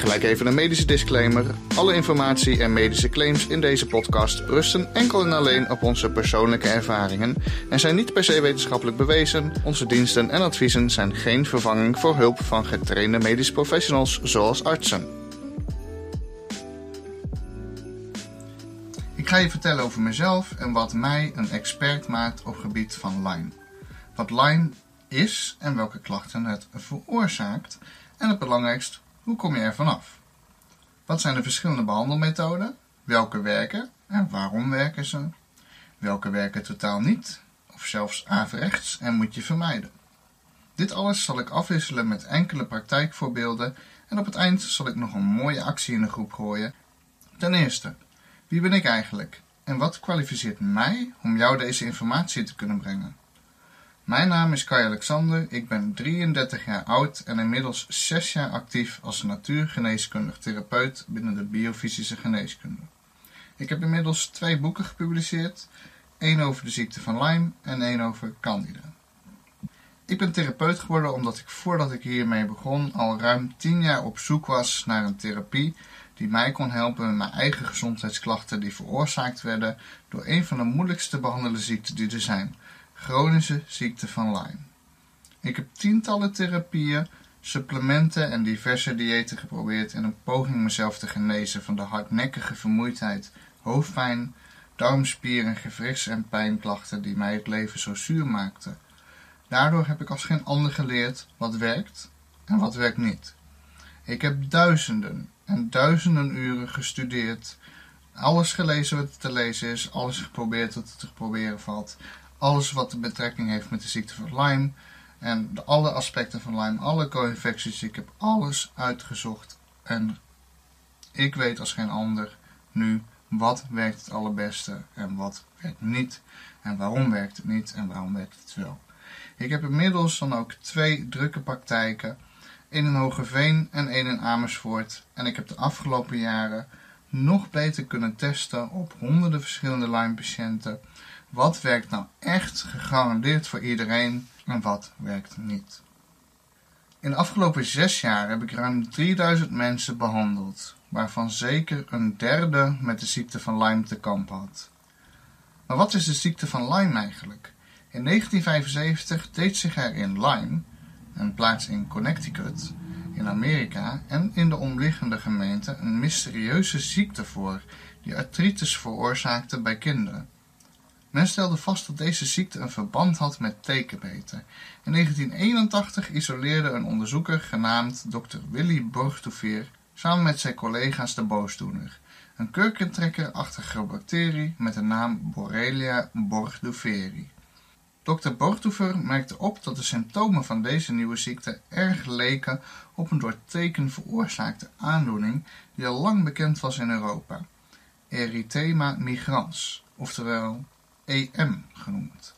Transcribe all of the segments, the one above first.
Gelijk even een medische disclaimer. Alle informatie en medische claims in deze podcast rusten enkel en alleen op onze persoonlijke ervaringen en zijn niet per se wetenschappelijk bewezen. Onze diensten en adviezen zijn geen vervanging voor hulp van getrainde medische professionals zoals artsen. Ik ga je vertellen over mezelf en wat mij een expert maakt op gebied van Lyme. Wat Lyme is en welke klachten het veroorzaakt en het belangrijkst, hoe kom je er vanaf? Wat zijn de verschillende behandelmethoden? Welke werken en waarom werken ze? Welke werken totaal niet of zelfs averechts en moet je vermijden? Dit alles zal ik afwisselen met enkele praktijkvoorbeelden en op het eind zal ik nog een mooie actie in de groep gooien. Ten eerste, wie ben ik eigenlijk en wat kwalificeert mij om jou deze informatie te kunnen brengen? Mijn naam is Kai Alexander, ik ben 33 jaar oud en inmiddels 6 jaar actief als natuurgeneeskundig therapeut binnen de biofysische geneeskunde. Ik heb inmiddels twee boeken gepubliceerd, één over de ziekte van Lyme en één over Candida. Ik ben therapeut geworden omdat ik voordat ik hiermee begon al ruim 10 jaar op zoek was naar een therapie die mij kon helpen met mijn eigen gezondheidsklachten die veroorzaakt werden door een van de moeilijkste te behandelen ziekten die er zijn, chronische ziekte van Lyme. Ik heb tientallen therapieën, supplementen en diverse diëten geprobeerd in een poging mezelf te genezen van de hardnekkige vermoeidheid, hoofdpijn, darmspier- en gewrichts- en pijnklachten die mij het leven zo zuur maakten. Daardoor heb ik als geen ander geleerd wat werkt en wat werkt niet. Ik heb duizenden en duizenden uren gestudeerd, alles gelezen wat te lezen is, alles geprobeerd wat te proberen valt, alles wat betrekking heeft met de ziekte van Lyme. En de, alle aspecten van Lyme, alle co-infecties. Ik heb alles uitgezocht. En ik weet als geen ander nu wat werkt het allerbeste en wat werkt niet. En waarom werkt het niet en waarom werkt het wel. Ik heb inmiddels dan ook twee drukke praktijken, één in Hogeveen en één in Amersfoort. En ik heb de afgelopen jaren nog beter kunnen testen op honderden verschillende Lyme-patiënten wat werkt nou echt gegarandeerd voor iedereen en wat werkt niet? In de afgelopen zes jaar heb ik ruim 3000 mensen behandeld, waarvan zeker een derde met de ziekte van Lyme te kampen had. Maar wat is de ziekte van Lyme eigenlijk? In 1975 deed zich er in Lyme, een plaats in Connecticut, in Amerika en in de omliggende gemeenten een mysterieuze ziekte voor die artritis veroorzaakte bij kinderen. Men stelde vast dat deze ziekte een verband had met tekenbeten. In 1981 isoleerde een onderzoeker genaamd Dr. Willy Borgtoveer samen met zijn collega's de boosdoener, een kurkentrekkerachtige bacterie met de naam Borrelia borgdoveri. Dr. Borgtover merkte op dat de symptomen van deze nieuwe ziekte erg leken op een door teken veroorzaakte aandoening die al lang bekend was in Europa, erythema migrans, oftewel EM genoemd,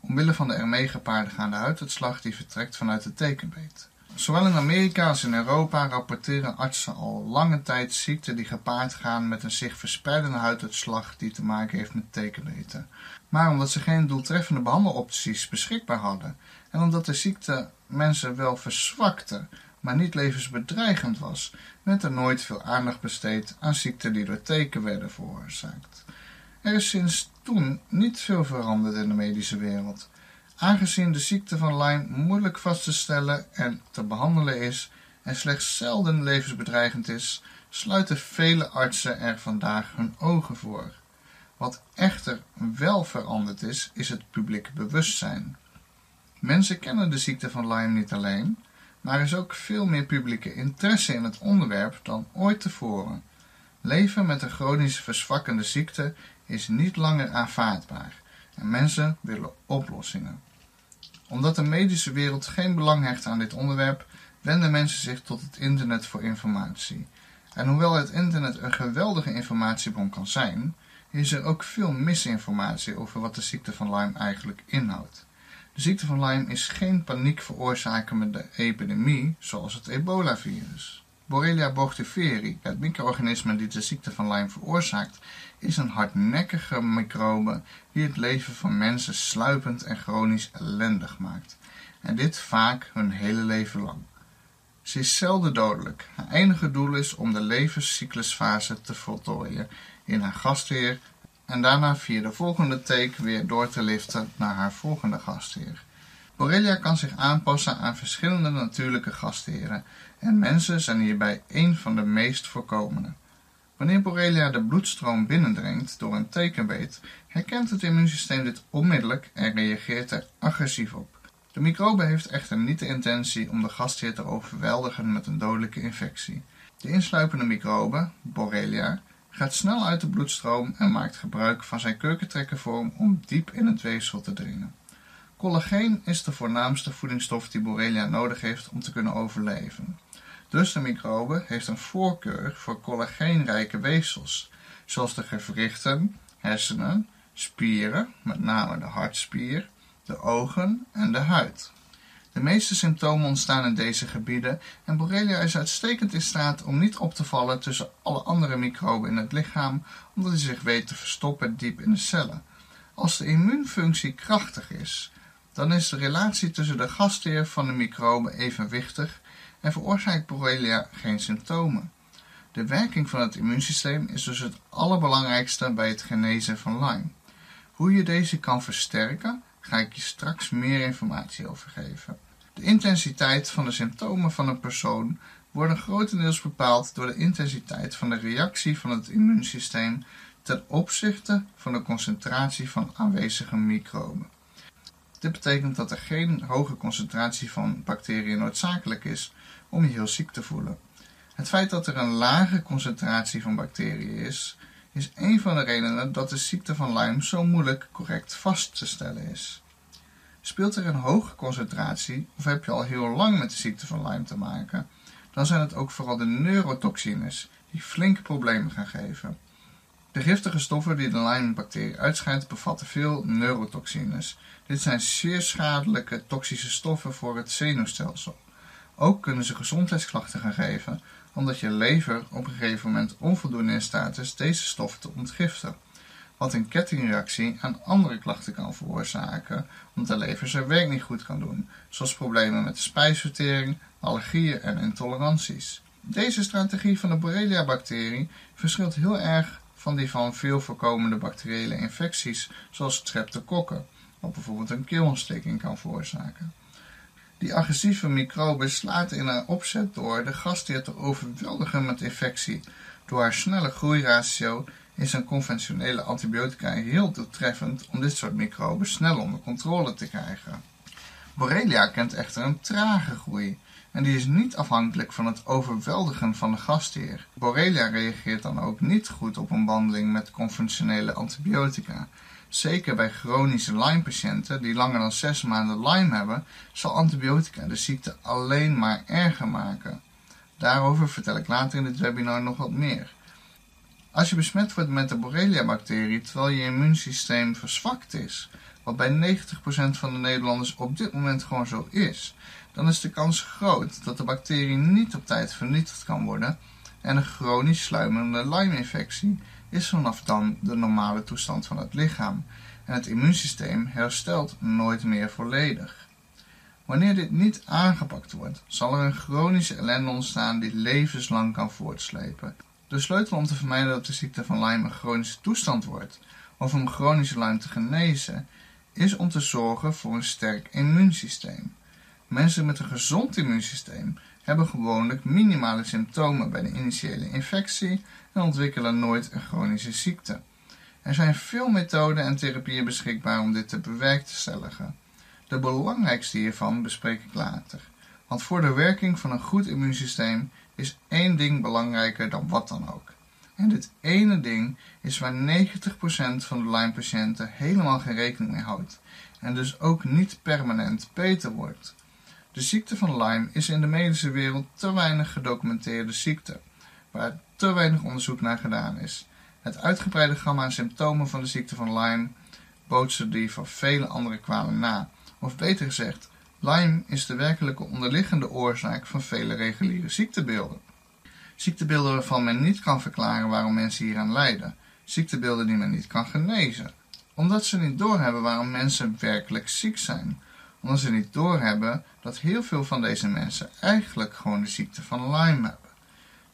omwille van de ermee gepaarde gaande huiduitslag die vertrekt vanuit de tekenbeet. Zowel in Amerika als in Europa rapporteren artsen al lange tijd ziekten die gepaard gaan met een zich verspreidende huiduitslag die te maken heeft met tekenbeten. Maar omdat ze geen doeltreffende behandelopties beschikbaar hadden en omdat de ziekte mensen wel verzwakte, maar niet levensbedreigend was, werd er nooit veel aandacht besteed aan ziekten die door teken werden veroorzaakt. Er is sinds toen niet veel veranderd in de medische wereld. Aangezien de ziekte van Lyme moeilijk vast te stellen en te behandelen is en slechts zelden levensbedreigend is, sluiten vele artsen er vandaag hun ogen voor. Wat echter wel veranderd is, is het publieke bewustzijn. Mensen kennen de ziekte van Lyme niet alleen, maar er is ook veel meer publieke interesse in het onderwerp dan ooit tevoren. Leven met een chronische verzwakkende ziekte is niet langer aanvaardbaar en mensen willen oplossingen. Omdat de medische wereld geen belang hecht aan dit onderwerp, wenden mensen zich tot het internet voor informatie. En hoewel het internet een geweldige informatiebron kan zijn, is er ook veel misinformatie over wat de ziekte van Lyme eigenlijk inhoudt. De ziekte van Lyme is geen paniek veroorzakende epidemie zoals het ebola-virus. Borrelia burgdorferi, het micro-organisme die de ziekte van Lyme veroorzaakt, is een hardnekkige microbe die het leven van mensen sluipend en chronisch ellendig maakt. En dit vaak hun hele leven lang. Ze is zelden dodelijk. Haar enige doel is om de levenscyclusfase te voltooien in haar gastheer en daarna via de volgende take weer door te liften naar haar volgende gastheer. Borrelia kan zich aanpassen aan verschillende natuurlijke gastheren en mensen zijn hierbij een van de meest voorkomende. Wanneer Borrelia de bloedstroom binnendringt door een tekenbeet, herkent het immuunsysteem dit onmiddellijk en reageert er agressief op. De microbe heeft echter niet de intentie om de gastheer te overweldigen met een dodelijke infectie. De insluipende microbe, Borrelia, gaat snel uit de bloedstroom en maakt gebruik van zijn kurkentrekkervorm om diep in het weefsel te dringen. Collageen is de voornaamste voedingsstof die Borrelia nodig heeft om te kunnen overleven. Dus de microbe heeft een voorkeur voor collageenrijke weefsels, zoals de gewrichten, hersenen, spieren, met name de hartspier, de ogen en de huid. De meeste symptomen ontstaan in deze gebieden en Borrelia is uitstekend in staat om niet op te vallen tussen alle andere microben in het lichaam, omdat hij zich weet te verstoppen diep in de cellen. Als de immuunfunctie krachtig is, dan is de relatie tussen de gastheer van de microben evenwichtig en veroorzaakt Borrelia geen symptomen. De werking van het immuunsysteem is dus het allerbelangrijkste bij het genezen van Lyme. Hoe je deze kan versterken, ga ik je straks meer informatie over geven. De intensiteit van de symptomen van een persoon worden grotendeels bepaald door de intensiteit van de reactie van het immuunsysteem ten opzichte van de concentratie van aanwezige microben. Dit betekent dat er geen hoge concentratie van bacteriën noodzakelijk is om je heel ziek te voelen. Het feit dat er een lage concentratie van bacteriën is, is een van de redenen dat de ziekte van Lyme zo moeilijk correct vast te stellen is. Speelt er een hoge concentratie of heb je al heel lang met de ziekte van Lyme te maken, dan zijn het ook vooral de neurotoxines die flinke problemen gaan geven. De giftige stoffen die de Lyme-bacterie uitscheidt bevatten veel neurotoxines. Dit zijn zeer schadelijke toxische stoffen voor het zenuwstelsel. Ook kunnen ze gezondheidsklachten gaan geven, omdat je lever op een gegeven moment onvoldoende in staat is deze stoffen te ontgiften. Wat een kettingreactie aan andere klachten kan veroorzaken, omdat de lever zijn werk niet goed kan doen, zoals problemen met de spijsvertering, allergieën en intoleranties. Deze strategie van de Borrelia-bacterie verschilt heel erg van die van veel voorkomende bacteriële infecties, zoals streptokokken, wat bijvoorbeeld een keelontsteking kan veroorzaken. Die agressieve microbe slaat in haar opzet door de gastheer te overweldigen met infectie. Door haar snelle groeiratio is een conventionele antibiotica heel doeltreffend om dit soort microben snel onder controle te krijgen. Borrelia kent echter een trage groei en die is niet afhankelijk van het overweldigen van de gastheer. Borrelia reageert dan ook niet goed op een behandeling met conventionele antibiotica. Zeker bij chronische Lyme-patiënten die langer dan 6 maanden Lyme hebben, zal antibiotica de ziekte alleen maar erger maken. Daarover vertel ik later in dit webinar nog wat meer. Als je besmet wordt met de Borrelia-bacterie terwijl je immuunsysteem verzwakt is, wat bij 90% van de Nederlanders op dit moment gewoon zo is, dan is de kans groot dat de bacterie niet op tijd vernietigd kan worden en een chronisch sluimerende Lyme-infectie is vanaf dan de normale toestand van het lichaam en het immuunsysteem herstelt nooit meer volledig. Wanneer dit niet aangepakt wordt, zal er een chronische ellende ontstaan die levenslang kan voortslepen. De sleutel om te vermijden dat de ziekte van Lyme een chronische toestand wordt, of om chronische Lyme te genezen, is om te zorgen voor een sterk immuunsysteem. Mensen met een gezond immuunsysteem hebben gewoonlijk minimale symptomen bij de initiële infectie en ontwikkelen nooit een chronische ziekte. Er zijn veel methoden en therapieën beschikbaar om dit te bewerkstelligen. De belangrijkste hiervan bespreek ik later. Want voor de werking van een goed immuunsysteem is één ding belangrijker dan wat dan ook. En dit ene ding is waar 90% van de Lyme-patiënten helemaal geen rekening mee houdt en dus ook niet permanent beter wordt. De ziekte van Lyme is in de medische wereld te weinig gedocumenteerde ziekte, waar te weinig onderzoek naar gedaan is. Het uitgebreide gamma aan symptomen van de ziekte van Lyme bootsen die van vele andere kwalen na. Of beter gezegd, Lyme is de werkelijke onderliggende oorzaak van vele reguliere ziektebeelden. Ziektebeelden waarvan men niet kan verklaren waarom mensen hieraan lijden. Ziektebeelden die men niet kan genezen. Omdat ze niet doorhebben waarom mensen werkelijk ziek zijn. Omdat ze niet doorhebben dat heel veel van deze mensen eigenlijk gewoon de ziekte van Lyme hebben.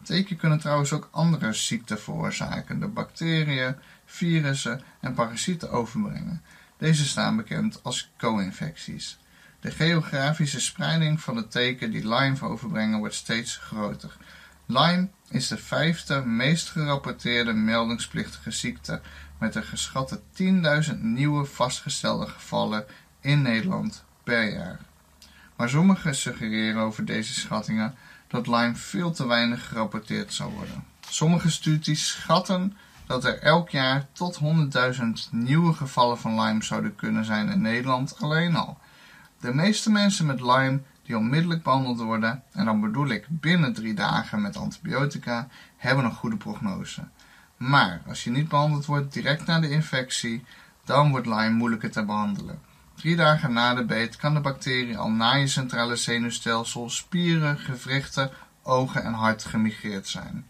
Teken kunnen trouwens ook andere ziekten veroorzaken, de bacteriën, virussen en parasieten overbrengen. Deze staan bekend als co-infecties. De geografische spreiding van de teken die Lyme overbrengen wordt steeds groter. Lyme is de vijfde meest gerapporteerde meldingsplichtige ziekte met een geschatte 10.000 nieuwe vastgestelde gevallen in Nederland jaar. Maar sommigen suggereren over deze schattingen dat Lyme veel te weinig gerapporteerd zal worden. Sommige studies schatten dat er elk jaar tot 100.000 nieuwe gevallen van Lyme zouden kunnen zijn in Nederland alleen al. De meeste mensen met Lyme die onmiddellijk behandeld worden, en dan bedoel ik binnen drie dagen met antibiotica, hebben een goede prognose. Maar als je niet behandeld wordt direct na de infectie, dan wordt Lyme moeilijker te behandelen. Drie dagen na de beet kan de bacterie al naar je centrale zenuwstelsel, spieren, gewrichten, ogen en hart gemigreerd zijn.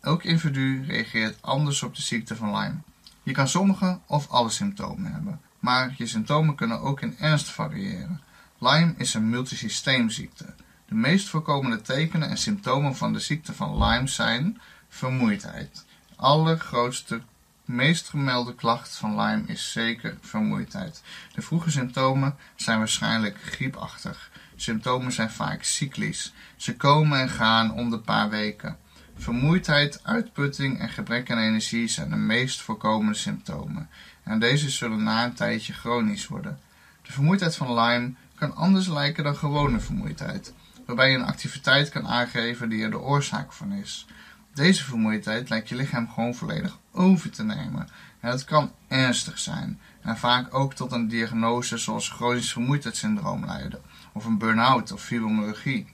Elk individu reageert anders op de ziekte van Lyme. Je kan sommige of alle symptomen hebben, maar je symptomen kunnen ook in ernst variëren. Lyme is een multisysteemziekte. De meest voorkomende tekenen en symptomen van de ziekte van Lyme zijn vermoeidheid. Allergrootste, meest gemelde klacht van Lyme is zeker vermoeidheid. De vroege symptomen zijn waarschijnlijk griepachtig. Symptomen zijn vaak cyclisch. Ze komen en gaan om de paar weken. Vermoeidheid, uitputting en gebrek aan energie zijn de meest voorkomende symptomen. En deze zullen na een tijdje chronisch worden. De vermoeidheid van Lyme kan anders lijken dan gewone vermoeidheid, waarbij je een activiteit kan aangeven die er de oorzaak van is. Deze vermoeidheid lijkt je lichaam gewoon volledig over te nemen. En dat kan ernstig zijn en vaak ook tot een diagnose zoals chronisch vermoeidheidssyndroom leiden, of een burn-out of fibromyalgie.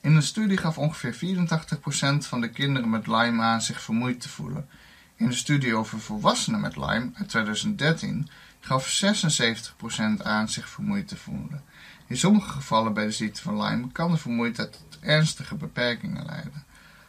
In een studie gaf ongeveer 84% van de kinderen met Lyme aan zich vermoeid te voelen. In de studie over volwassenen met Lyme uit 2013 gaf 76% aan zich vermoeid te voelen. In sommige gevallen bij de ziekte van Lyme kan de vermoeidheid tot ernstige beperkingen leiden.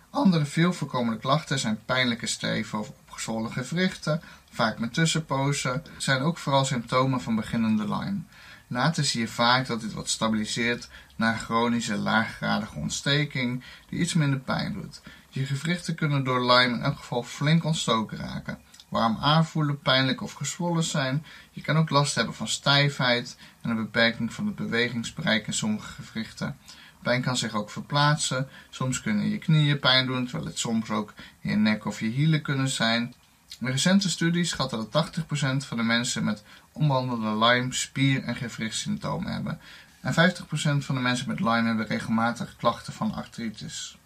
Andere veel voorkomende klachten zijn pijnlijke steven of opgezwollen gewrichten, vaak met tussenpozen, zijn ook vooral symptomen van beginnende Lyme. Later zie je vaak dat dit wat stabiliseert naar chronische laaggradige ontsteking die iets minder pijn doet. Je gewrichten kunnen door Lyme in elk geval flink ontstoken raken warm aanvoelen, pijnlijk of gezwollen zijn. Je kan ook last hebben van stijfheid en een beperking van het bewegingsbereik in sommige gewrichten. Pijn kan zich ook verplaatsen. Soms kunnen je knieën pijn doen, terwijl het soms ook in je nek of je hielen kunnen zijn. Een recente studies schatten dat 80% van de mensen met onbehandelde Lyme spier- en gewrichtssymptomen hebben. En 50% van de mensen met Lyme hebben regelmatig klachten van artritis.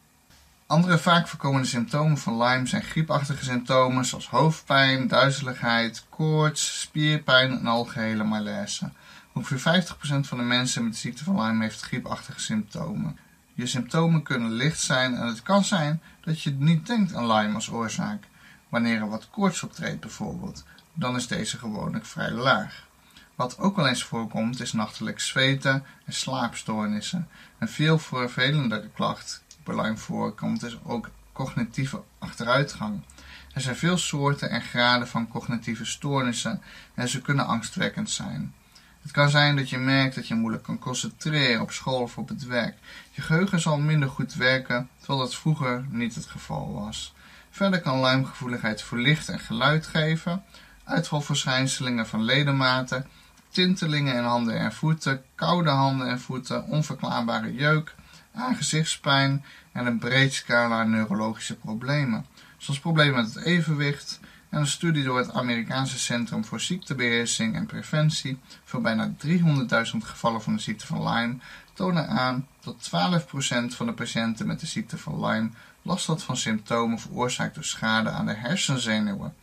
Andere vaak voorkomende symptomen van Lyme zijn griepachtige symptomen zoals hoofdpijn, duizeligheid, koorts, spierpijn en algehele malaise. Ongeveer 50% van de mensen met de ziekte van Lyme heeft griepachtige symptomen. Je symptomen kunnen licht zijn en het kan zijn dat je niet denkt aan Lyme als oorzaak. Wanneer er wat koorts optreedt bijvoorbeeld, dan is deze gewoonlijk vrij laag. Wat ook wel eens voorkomt is nachtelijk zweten en slaapstoornissen. Een veel vervelendere klacht Lyme voorkomt, is ook cognitieve achteruitgang. Er zijn veel soorten en graden van cognitieve stoornissen en ze kunnen angstwekkend zijn. Het kan zijn dat je merkt dat je moeilijk kan concentreren op school of op het werk. Je geheugen zal minder goed werken, terwijl dat vroeger niet het geval was. Verder kan lijmgevoeligheid voor licht en geluid geven, uitvalverschijnselingen van ledematen, tintelingen in handen en voeten, koude handen en voeten, onverklaarbare jeuk, aangezichtspijn en een breed scala neurologische problemen, zoals problemen met het evenwicht en een studie door het Amerikaanse Centrum voor Ziektebeheersing en Preventie voor bijna 300.000 gevallen van de ziekte van Lyme tonen aan dat 12% van de patiënten met de ziekte van Lyme last had van symptomen veroorzaakt door schade aan de hersenzenuwen,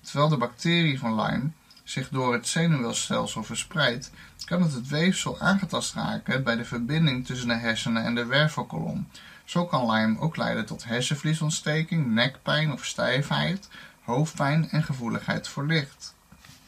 terwijl de bacterie van Lyme zich door het zenuwstelsel verspreidt, kan het het weefsel aangetast raken bij de verbinding tussen de hersenen en de wervelkolom. Zo kan Lyme ook leiden tot hersenvliesontsteking, nekpijn of stijfheid, hoofdpijn en gevoeligheid voor licht.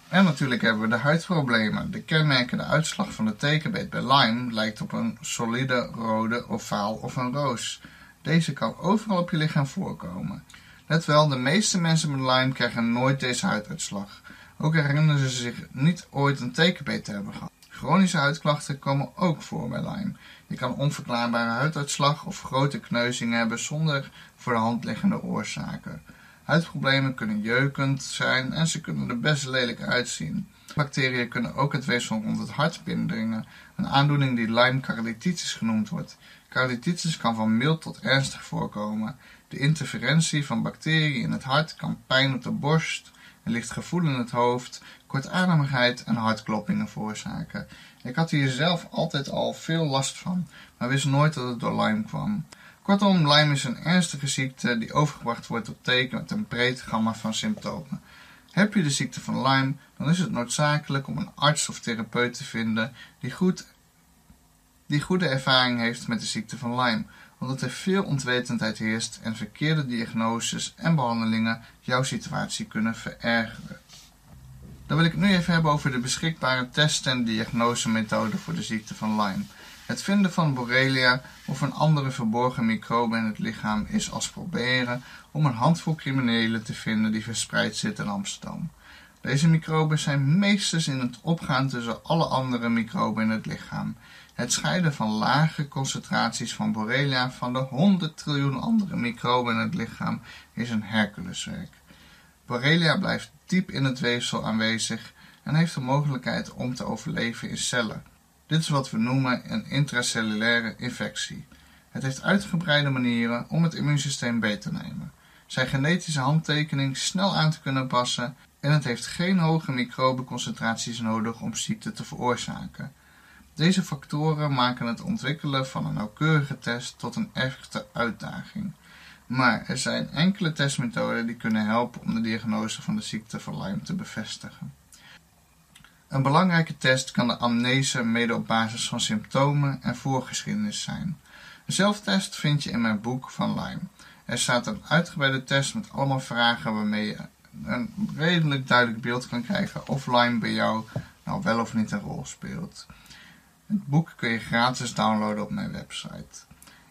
En natuurlijk hebben we de huidproblemen. De kenmerkende uitslag van de tekenbeet bij Lyme lijkt op een solide rode ovaal of een roos. Deze kan overal op je lichaam voorkomen. Let wel, de meeste mensen met Lyme krijgen nooit deze huiduitslag. Ook herinneren ze zich niet ooit een tekenbeet te hebben gehad. Chronische huidklachten komen ook voor bij Lyme. Je kan onverklaarbare huiduitslag of grote kneuzingen hebben zonder voor de hand liggende oorzaken. Huidproblemen kunnen jeukend zijn en ze kunnen er best lelijk uitzien. Bacteriën kunnen ook het weefsel rond het hart binnendringen, een aandoening die Lyme carditis genoemd wordt. Carditis kan van mild tot ernstig voorkomen. De interferentie van bacteriën in het hart kan pijn op de borst, een licht gevoel in het hoofd, kortademigheid en hartkloppingen veroorzaken. Ik had hier zelf altijd al veel last van, maar wist nooit dat het door Lyme kwam. Kortom, Lyme is een ernstige ziekte die overgebracht wordt op teken met een breed gamma van symptomen. Heb je de ziekte van Lyme, dan is het noodzakelijk om een arts of therapeut te vinden die, goed, die goede ervaring heeft met de ziekte van Lyme, omdat er veel onwetendheid heerst en verkeerde diagnoses en behandelingen jouw situatie kunnen verergeren. Dan wil ik het nu even hebben over de beschikbare test- en diagnosemethoden voor de ziekte van Lyme. Het vinden van Borrelia of een andere verborgen microbe in het lichaam is als proberen om een handvol criminelen te vinden die verspreid zitten in Amsterdam. Deze microben zijn meestens in het opgaan tussen alle andere microben in het lichaam. Het scheiden van lage concentraties van Borrelia van de 100 triljoen andere microben in het lichaam is een Herculeswerk. Borrelia blijft diep in het weefsel aanwezig en heeft de mogelijkheid om te overleven in cellen. Dit is wat we noemen een intracellulaire infectie. Het heeft uitgebreide manieren om het immuunsysteem beter te nemen, zijn genetische handtekening snel aan te kunnen passen en het heeft geen hoge microbeconcentraties nodig om ziekte te veroorzaken. Deze factoren maken het ontwikkelen van een nauwkeurige test tot een echte uitdaging. Maar er zijn enkele testmethoden die kunnen helpen om de diagnose van de ziekte van Lyme te bevestigen. Een belangrijke test kan de amnese mede op basis van symptomen en voorgeschiedenis zijn. Een zelftest vind je in mijn boek van Lyme. Er staat een uitgebreide test met allemaal vragen waarmee je een redelijk duidelijk beeld kan krijgen of Lyme bij jou nou wel of niet een rol speelt. Het boek kun je gratis downloaden op mijn website.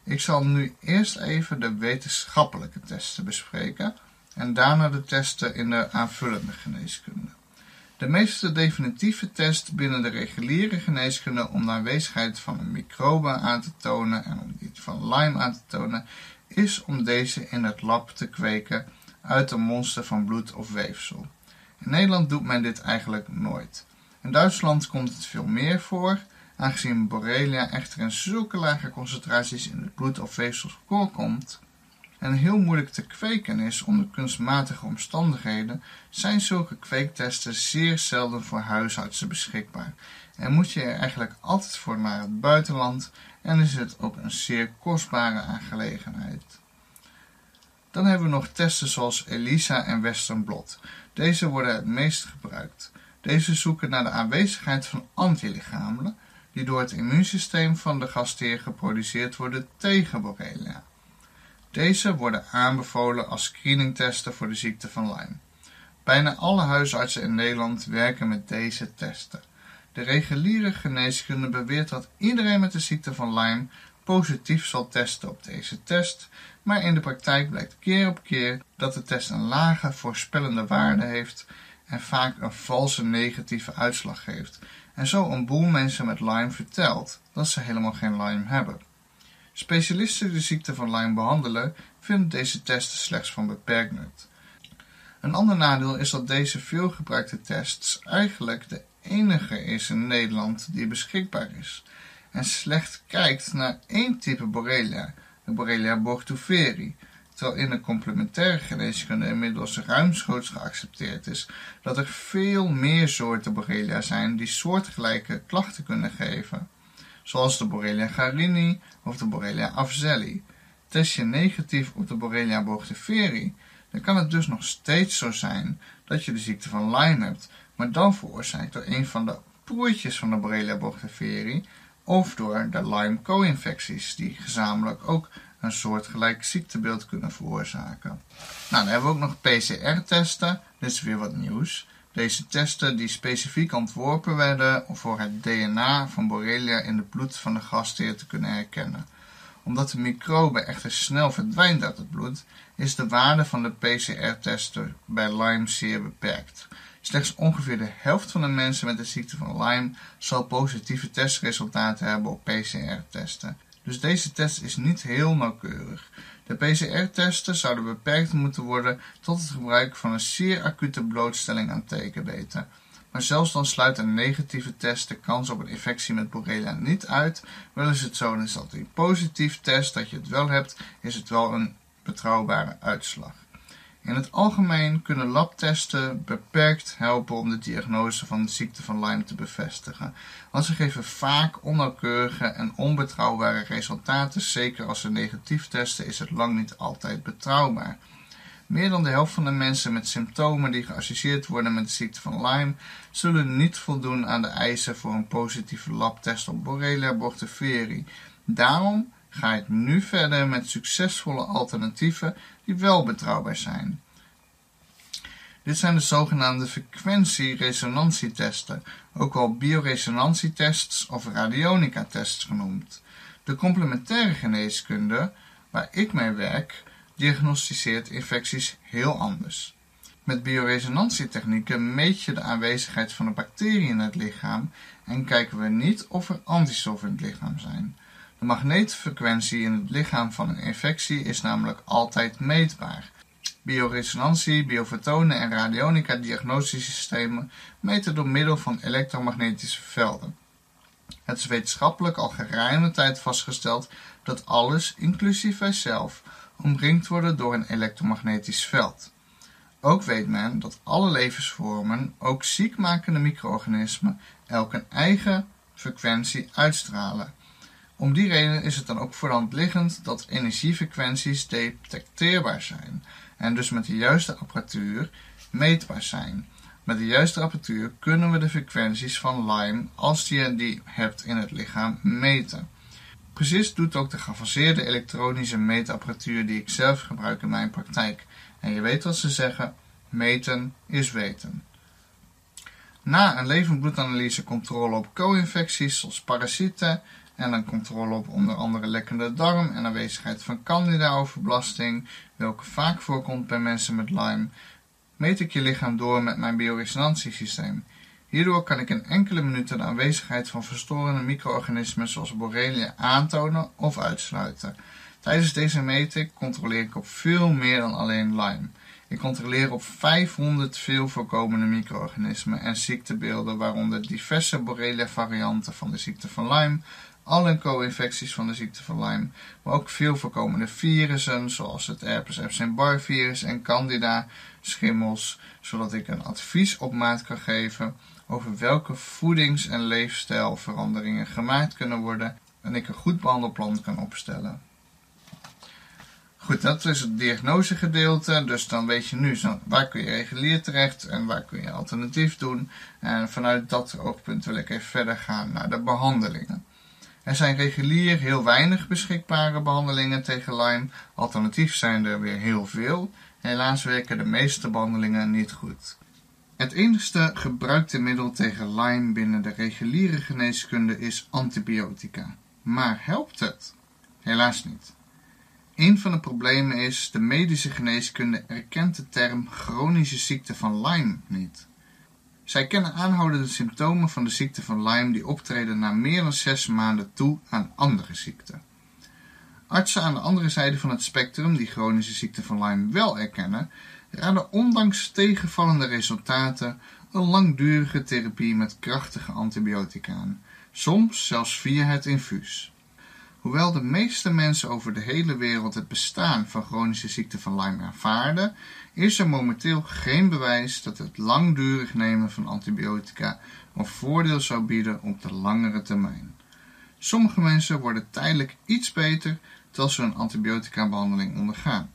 Ik zal nu eerst even de wetenschappelijke testen bespreken en daarna de testen in de aanvullende geneeskunde. De meest definitieve test binnen de reguliere geneeskunde om de aanwezigheid van een microbe aan te tonen en om die van Lyme aan te tonen, is om deze in het lab te kweken uit een monster van bloed of weefsel. In Nederland doet men dit eigenlijk nooit. In Duitsland komt het veel meer voor, aangezien Borrelia echter in zulke lage concentraties in het bloed of weefsel voorkomt en heel moeilijk te kweken is onder kunstmatige omstandigheden, zijn zulke kweektesten zeer zelden voor huisartsen beschikbaar en moet je er eigenlijk altijd voor naar het buitenland en is het ook een zeer kostbare aangelegenheid. Dan hebben we nog testen zoals ELISA en Western Blot. Deze worden het meest gebruikt. Deze zoeken naar de aanwezigheid van antilichamen die door het immuunsysteem van de gastheer geproduceerd worden tegen Borrelia. Deze worden aanbevolen als screeningtesten voor de ziekte van Lyme. Bijna alle huisartsen in Nederland werken met deze testen. De reguliere geneeskunde beweert dat iedereen met de ziekte van Lyme positief zal testen op deze test, maar in de praktijk blijkt keer op keer dat de test een lage voorspellende waarde heeft en vaak een valse negatieve uitslag geeft en zo een boel mensen met Lyme vertelt dat ze helemaal geen Lyme hebben. Specialisten die de ziekte van Lyme behandelen, vinden deze testen slechts van beperkt nut. Een ander nadeel is dat deze veelgebruikte tests eigenlijk de enige is in Nederland die beschikbaar is en slecht kijkt naar één type Borrelia, de Borrelia bortuferi, terwijl in de complementaire geneeskunde inmiddels ruimschoots geaccepteerd is dat er veel meer soorten Borrelia zijn die soortgelijke klachten kunnen geven zoals de Borrelia garini of de Borrelia afzelli. Test je negatief op de Borrelia burgdorferi, dan kan het dus nog steeds zo zijn dat je de ziekte van Lyme hebt, maar dan veroorzaakt door een van de poortjes van de Borrelia burgdorferi of door de Lyme co-infecties, die gezamenlijk ook een soortgelijk ziektebeeld kunnen veroorzaken. Nou, dan hebben we ook nog PCR-testen. Dit is weer wat nieuws. Deze testen die specifiek ontworpen werden voor het DNA van Borrelia in het bloed van de gastheer te kunnen herkennen. Omdat de microbe echter snel verdwijnt uit het bloed, is de waarde van de PCR-testen bij Lyme zeer beperkt. Slechts ongeveer de helft van de mensen met de ziekte van Lyme zal positieve testresultaten hebben op PCR-testen. Dus deze test is niet heel nauwkeurig. De PCR-testen zouden beperkt moeten worden tot het gebruik van een zeer acute blootstelling aan tekenbeten. Maar zelfs dan sluit een negatieve test de kans op een infectie met Borrelia niet uit. Wel is het zo dat die positief test dat je het wel hebt, is het wel een betrouwbare uitslag. In het algemeen kunnen labtesten beperkt helpen om de diagnose van de ziekte van Lyme te bevestigen, want ze geven vaak onnauwkeurige en onbetrouwbare resultaten. Zeker als ze negatief testen, is het lang niet altijd betrouwbaar. Meer dan de helft van de mensen met symptomen die geassocieerd worden met de ziekte van Lyme zullen niet voldoen aan de eisen voor een positieve labtest op Borrelia burgdorferi. Daarom ga ik nu verder met succesvolle alternatieven die wel betrouwbaar zijn. Dit zijn de zogenaamde frequentie-resonantietesten, ook wel bioresonantietests of radionica-tests genoemd. De complementaire geneeskunde, waar ik mee werk, diagnosticeert infecties heel anders. Met bioresonantietechnieken meet je de aanwezigheid van een bacterie in het lichaam en kijken we niet of er antistoffen in het lichaam zijn. De magneetfrequentie in het lichaam van een infectie is namelijk altijd meetbaar. Bioresonantie, biofotonen en radionica diagnostissystemen meten door middel van elektromagnetische velden. Het is wetenschappelijk al geruime tijd vastgesteld dat alles, inclusief wij zelf, omringd worden door een elektromagnetisch veld. Ook weet men dat alle levensvormen, ook ziekmakende micro-organismen, elk een eigen frequentie uitstralen. Om die reden is het dan ook voor liggend dat energiefrequenties detecteerbaar zijn en dus met de juiste apparatuur meetbaar zijn. Met de juiste apparatuur kunnen we de frequenties van Lyme, als je die hebt in het lichaam, meten. Precies doet ook de geavanceerde elektronische meetapparatuur die ik zelf gebruik in mijn praktijk. En je weet wat ze zeggen, meten is weten. Na een levend bloedanalyse controle op co-infecties zoals parasieten, en een controle op onder andere lekkende darm en aanwezigheid van candida-overbelasting, welke vaak voorkomt bij mensen met Lyme, meet ik je lichaam door met mijn bioresonantiesysteem. Hierdoor kan ik in enkele minuten de aanwezigheid van verstorende micro-organismen zoals Borrelia aantonen of uitsluiten. Tijdens deze meting controleer ik op veel meer dan alleen Lyme. Ik controleer op 500 veel voorkomende micro-organismen en ziektebeelden, waaronder diverse Borrelia varianten van de ziekte van Lyme, alle co-infecties van de ziekte van Lyme, maar ook veel voorkomende virussen zoals het herpes Epstein-Barr virus en candida schimmels, zodat ik een advies op maat kan geven over welke voedings- en leefstijlveranderingen gemaakt kunnen worden en ik een goed behandelplan kan opstellen. Goed, dat is het diagnosegedeelte. Dus dan weet je nu waar kun je regulier terecht en waar kun je alternatief doen. En vanuit dat oogpunt wil ik even verder gaan naar de behandelingen. Er zijn regulier heel weinig beschikbare behandelingen tegen Lyme. Alternatief zijn er weer heel veel. Helaas werken de meeste behandelingen niet goed. Het enigste gebruikte middel tegen Lyme binnen de reguliere geneeskunde is antibiotica. Maar helpt het? Helaas niet. Een van de problemen is, de medische geneeskunde erkent de term chronische ziekte van Lyme niet. Zij kennen aanhoudende symptomen van de ziekte van Lyme die optreden na meer dan zes maanden toe aan andere ziekten. Artsen aan de andere zijde van het spectrum die chronische ziekte van Lyme wel erkennen, raden ondanks tegenvallende resultaten een langdurige therapie met krachtige antibiotica aan, soms zelfs via het infuus. Hoewel de meeste mensen over de hele wereld het bestaan van chronische ziekte van Lyme aanvaarden, is er momenteel geen bewijs dat het langdurig nemen van antibiotica een voordeel zou bieden op de langere termijn. Sommige mensen worden tijdelijk iets beter terwijl ze een antibiotica-behandeling ondergaan.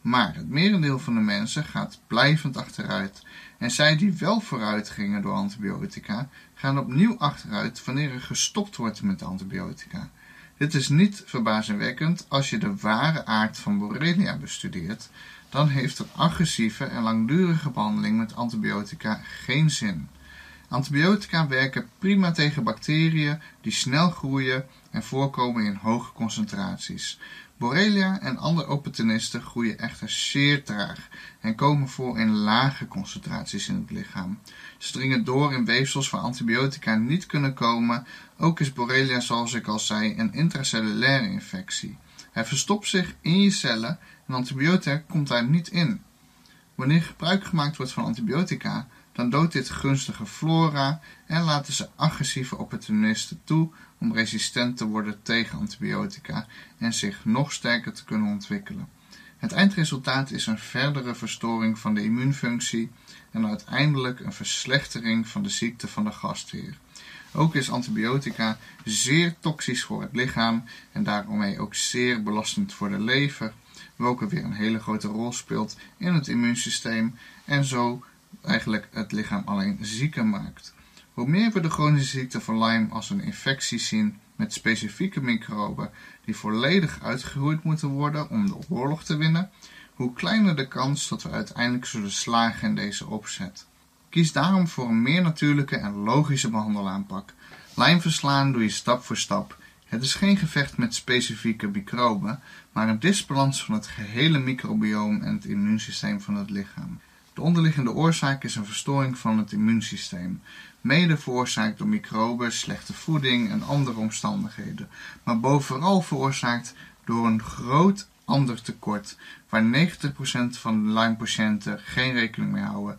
Maar het merendeel van de mensen gaat blijvend achteruit. En zij die wel vooruit gingen door antibiotica, gaan opnieuw achteruit wanneer er gestopt wordt met antibiotica. Dit is niet verbazingwekkend als je de ware aard van Borrelia bestudeert, dan heeft een agressieve en langdurige behandeling met antibiotica geen zin. Antibiotica werken prima tegen bacteriën die snel groeien en voorkomen in hoge concentraties. Borrelia en andere opportunisten groeien echter zeer traag en komen voor in lage concentraties in het lichaam. Ze dringen door in weefsels waar antibiotica niet kunnen komen. Ook is Borrelia, zoals ik al zei, een intracellulaire infectie. Hij verstopt zich in je cellen en antibiotica komt daar niet in. Wanneer gebruik gemaakt wordt van antibiotica, dan doodt dit gunstige flora en laten ze agressieve opportunisten toe om resistent te worden tegen antibiotica en zich nog sterker te kunnen ontwikkelen. Het eindresultaat is een verdere verstoring van de immuunfunctie en uiteindelijk een verslechtering van de ziekte van de gastheer. Ook is antibiotica zeer toxisch voor het lichaam en daarmee ook zeer belastend voor de lever, welke weer een hele grote rol speelt in het immuunsysteem en zo eigenlijk het lichaam alleen zieker maakt. Hoe meer we de chronische ziekte van Lyme als een infectie zien met specifieke microben die volledig uitgeroeid moeten worden om de oorlog te winnen, hoe kleiner de kans dat we uiteindelijk zullen slagen in deze opzet. Kies daarom voor een meer natuurlijke en logische behandelaanpak. Lyme verslaan doe je stap voor stap. Het is geen gevecht met specifieke microben, maar een disbalans van het gehele microbioom en het immuunsysteem van het lichaam. De onderliggende oorzaak is een verstoring van het immuunsysteem, mede veroorzaakt door microben, slechte voeding en andere omstandigheden, maar bovenal veroorzaakt door een groot ander tekort, waar 90% van de Lyme-patiënten geen rekening mee houden.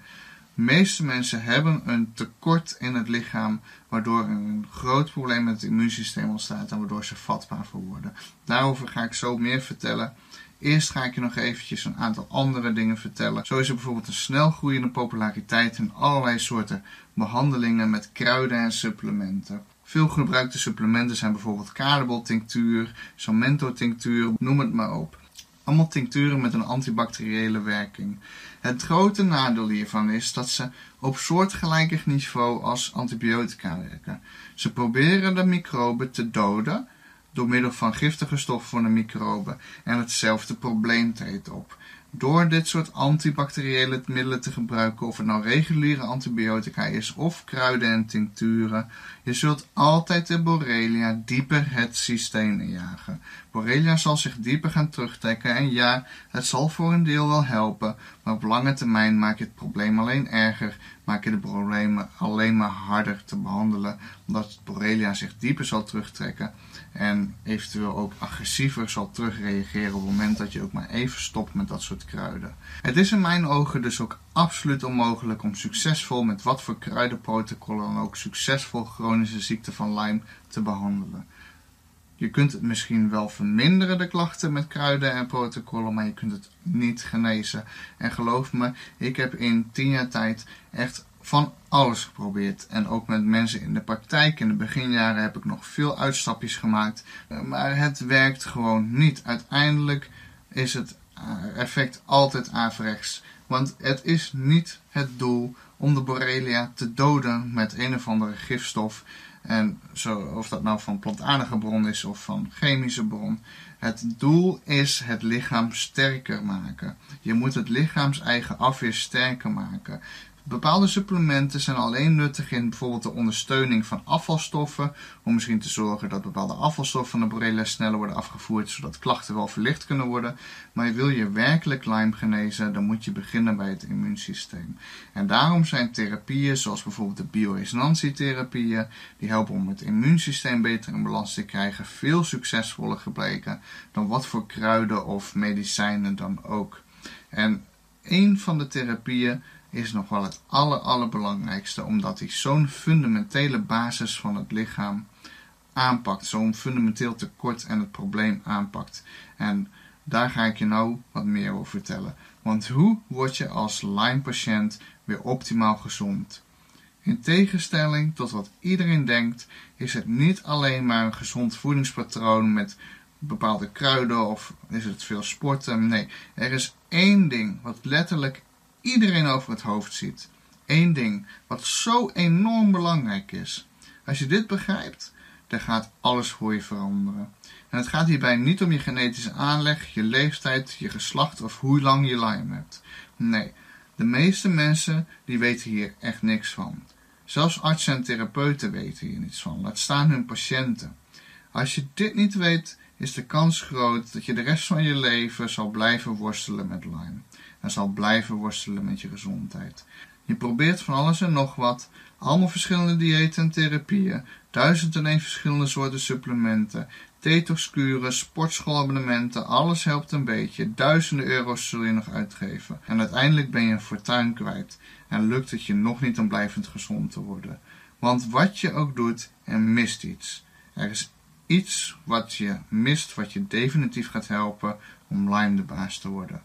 De meeste mensen hebben een tekort in het lichaam, waardoor een groot probleem met het immuunsysteem ontstaat en waardoor ze vatbaar voor worden. Daarover ga ik zo meer vertellen. Eerst ga ik je nog eventjes een aantal andere dingen vertellen. Zo is er bijvoorbeeld een snel groeiende populariteit in allerlei soorten behandelingen met kruiden en supplementen. Veel gebruikte supplementen zijn bijvoorbeeld tinctuur, samento tinctuur, noem het maar op. Allemaal tincturen met een antibacteriële werking. Het grote nadeel hiervan is dat ze op soortgelijke niveau als antibiotica werken. Ze proberen de microben te doden, door middel van giftige stoffen voor de microben en hetzelfde probleem treedt op. Door dit soort antibacteriële middelen te gebruiken, of het nou reguliere antibiotica is of kruiden en tincturen, je zult altijd de Borrelia dieper het systeem injagen. Borrelia zal zich dieper gaan terugtrekken en ja, het zal voor een deel wel helpen, maar op lange termijn maak je het probleem alleen erger, maak je de problemen alleen maar harder te behandelen, omdat Borrelia zich dieper zal terugtrekken en eventueel ook agressiever zal terugreageren op het moment dat je ook maar even stopt met dat soort kruiden. Het is in mijn ogen dus ook absoluut onmogelijk om succesvol met wat voor kruidenprotocollen ook succesvol chronische ziekte van Lyme te behandelen. Je kunt het misschien wel verminderen, de klachten met kruiden en protocollen, maar je kunt het niet genezen. En geloof me, ik heb in tien jaar tijd echt van alles geprobeerd. En ook met mensen in de praktijk. In de beginjaren heb ik nog veel uitstapjes gemaakt. Maar het werkt gewoon niet. Uiteindelijk is het eh, effect altijd averechts. Want het is niet het doel om de Borrelia te doden met een of andere gifstof. En zo, of dat nou van plantaardige bron is of van chemische bron. Het doel is het lichaam sterker maken. Je moet het lichaams eigen afweer sterker maken. Bepaalde supplementen zijn alleen nuttig in bijvoorbeeld de ondersteuning van afvalstoffen, om misschien te zorgen dat bepaalde afvalstoffen van de borrelia sneller worden afgevoerd, zodat klachten wel verlicht kunnen worden. Maar wil je werkelijk Lyme genezen, dan moet je beginnen bij het immuunsysteem. En daarom zijn therapieën zoals bijvoorbeeld de bioresonantietherapieën, die helpen om het immuunsysteem beter in balans te krijgen, veel succesvoller gebleken dan wat voor kruiden of medicijnen dan ook. En een van de therapieën is nog wel het aller, allerbelangrijkste, omdat hij zo'n fundamentele basis van het lichaam aanpakt, zo'n fundamenteel tekort en het probleem aanpakt. En daar ga ik je nou wat meer over vertellen. Want hoe word je als Lyme-patiënt weer optimaal gezond? In tegenstelling tot wat iedereen denkt, is het niet alleen maar een gezond voedingspatroon met bepaalde kruiden of is het veel sporten? Nee, er is één ding wat letterlijk iedereen over het hoofd ziet. Eén ding wat zo enorm belangrijk is. Als je dit begrijpt, dan gaat alles voor je veranderen. En het gaat hierbij niet om je genetische aanleg, je leeftijd, je geslacht of hoe lang je Lyme hebt. Nee, de meeste mensen die weten hier echt niks van. Zelfs artsen en therapeuten weten hier niets van, laat staan hun patiënten. Als je dit niet weet, is de kans groot dat je de rest van je leven zal blijven worstelen met Lyme. En zal blijven worstelen met je gezondheid. Je probeert van alles en nog wat, allemaal verschillende diëten en therapieën, duizend en verschillende soorten supplementen, detoxkuren, sportschoolabonnementen, alles helpt een beetje. Duizenden euro's zul je nog uitgeven. En uiteindelijk ben je een fortuin kwijt en lukt het je nog niet om blijvend gezond te worden. Want wat je ook doet, er mist iets. Er is iets wat je mist, wat je definitief gaat helpen om Lyme de baas te worden.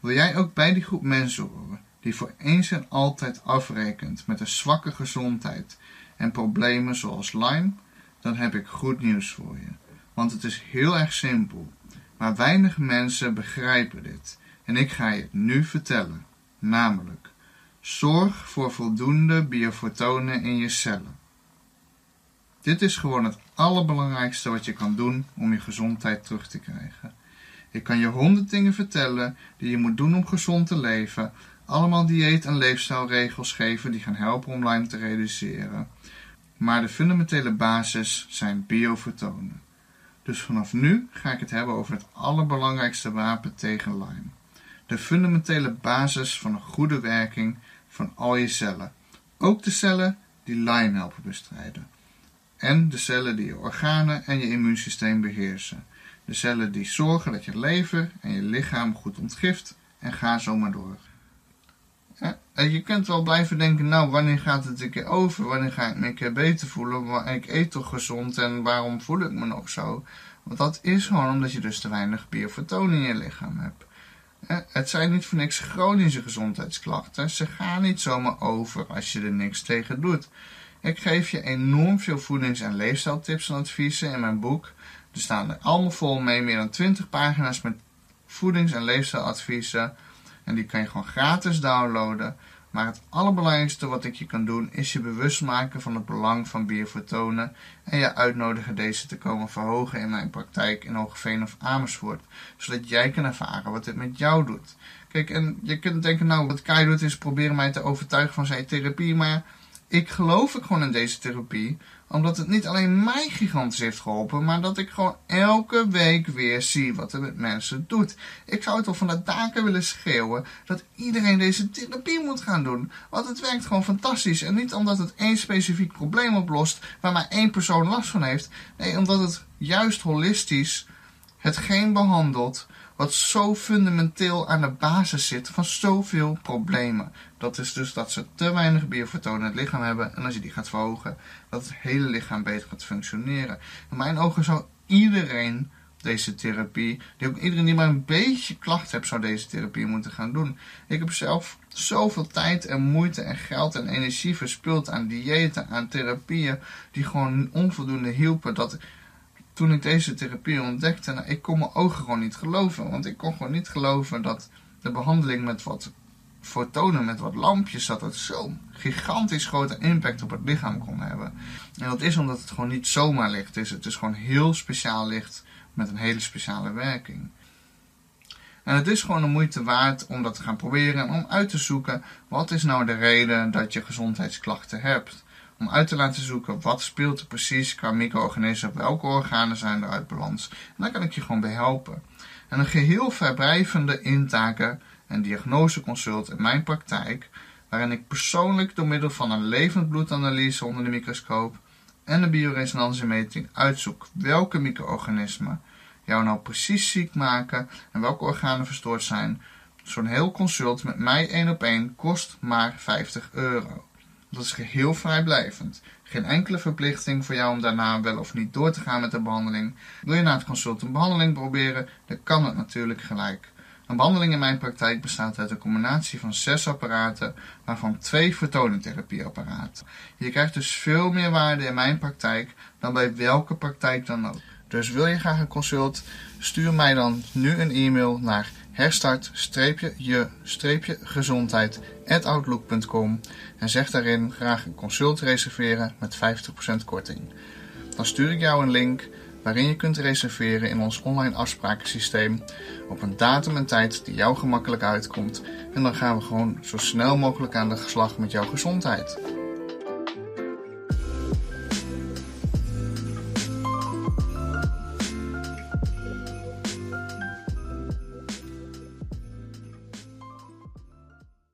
Wil jij ook bij die groep mensen horen, die voor eens en altijd afrekent met een zwakke gezondheid en problemen zoals Lyme? Dan heb ik goed nieuws voor je. Want het is heel erg simpel, maar weinig mensen begrijpen dit. En ik ga je het nu vertellen, namelijk zorg voor voldoende biofotonen in je cellen. Dit is gewoon het allerbelangrijkste wat je kan doen om je gezondheid terug te krijgen. Ik kan je honderd dingen vertellen die je moet doen om gezond te leven, allemaal dieet- en leefstijlregels geven die gaan helpen om Lyme te reduceren. Maar de fundamentele basis zijn biofotonen. Dus vanaf nu ga ik het hebben over het allerbelangrijkste wapen tegen Lyme. De fundamentele basis van een goede werking van al je cellen. Ook de cellen die Lyme helpen bestrijden. En de cellen die je organen en je immuunsysteem beheersen. De cellen die zorgen dat je lever en je lichaam goed ontgift en ga zo maar door. Je kunt wel blijven denken, nou wanneer gaat het een keer over? Wanneer ga ik me een keer beter voelen? Ik eet toch gezond en waarom voel ik me nog zo? Want dat is gewoon omdat je dus te weinig biofotonen in je lichaam hebt. Het zijn niet voor niks chronische gezondheidsklachten. Ze gaan niet zomaar over als je er niks tegen doet. Ik geef je enorm veel voedings- en leefstijltips en adviezen in mijn boek. Er staan er allemaal vol mee, meer dan 20 pagina's met voedings- en leefstijladviezen. En die kan je gewoon gratis downloaden. Maar het allerbelangrijkste wat ik je kan doen is je bewust maken van het belang van biofotonen en je uitnodigen deze te komen verhogen in mijn praktijk in Hogeveen of Amersfoort, zodat jij kan ervaren wat dit met jou doet. Kijk, en je kunt denken, nou, wat Kai doet is proberen mij te overtuigen van zijn therapie, maar ik geloof ik gewoon in deze therapie, omdat het niet alleen mij gigantisch heeft geholpen, maar dat ik gewoon elke week weer zie wat het met mensen doet. Ik zou het wel van de daken willen schreeuwen dat iedereen deze therapie moet gaan doen. Want het werkt gewoon fantastisch. En niet omdat het één specifiek probleem oplost waar maar één persoon last van heeft. Nee, omdat het juist holistisch hetgeen behandelt wat zo fundamenteel aan de basis zit van zoveel problemen. Dat is dus dat ze te weinig biofotonen in het lichaam hebben en als je die gaat verhogen, dat het hele lichaam beter gaat functioneren. In mijn ogen zou iedereen deze therapie, die ook iedereen die maar een beetje klacht heeft, zou deze therapie moeten gaan doen. Ik heb zelf zoveel tijd en moeite en geld en energie verspild aan diëten, aan therapieën, die gewoon onvoldoende hielpen, dat toen ik deze therapie ontdekte, nou, ik kon mijn ogen gewoon niet geloven. Want ik kon gewoon niet geloven dat de behandeling met wat fotonen, met wat lampjes, dat het zo'n gigantisch grote impact op het lichaam kon hebben. En dat is omdat het gewoon niet zomaar licht is. Het is gewoon heel speciaal licht met een hele speciale werking. En het is gewoon de moeite waard om dat te gaan proberen en om uit te zoeken wat is nou de reden dat je gezondheidsklachten hebt om uit te laten zoeken wat speelt er precies qua micro-organismen, welke organen zijn er uit balans. En daar kan ik je gewoon bij helpen. En een geheel verblijvende intake en diagnoseconsult in mijn praktijk, waarin ik persoonlijk door middel van een levend bloedanalyse onder de microscoop en een bioresonantiemeting uitzoek welke micro-organismen jou nou precies ziek maken en welke organen verstoord zijn. Zo'n heel consult met mij één op één kost maar 50 euro. Dat is geheel vrijblijvend. Geen enkele verplichting voor jou om daarna wel of niet door te gaan met de behandeling. Wil je na het consult een behandeling proberen, dan kan het natuurlijk gelijk. Een behandeling in mijn praktijk bestaat uit een combinatie van zes apparaten, waarvan twee fotonentherapieapparaten. Je krijgt dus veel meer waarde in mijn praktijk dan bij welke praktijk dan ook. Dus wil je graag een consult? Stuur mij dan nu een e-mail naar herstart-je-gezondheid.outlook.com en zeg daarin graag een consult reserveren met 50% korting. Dan stuur ik jou een link waarin je kunt reserveren in ons online afsprakensysteem op een datum en tijd die jou gemakkelijk uitkomt. En dan gaan we gewoon zo snel mogelijk aan de slag met jouw gezondheid.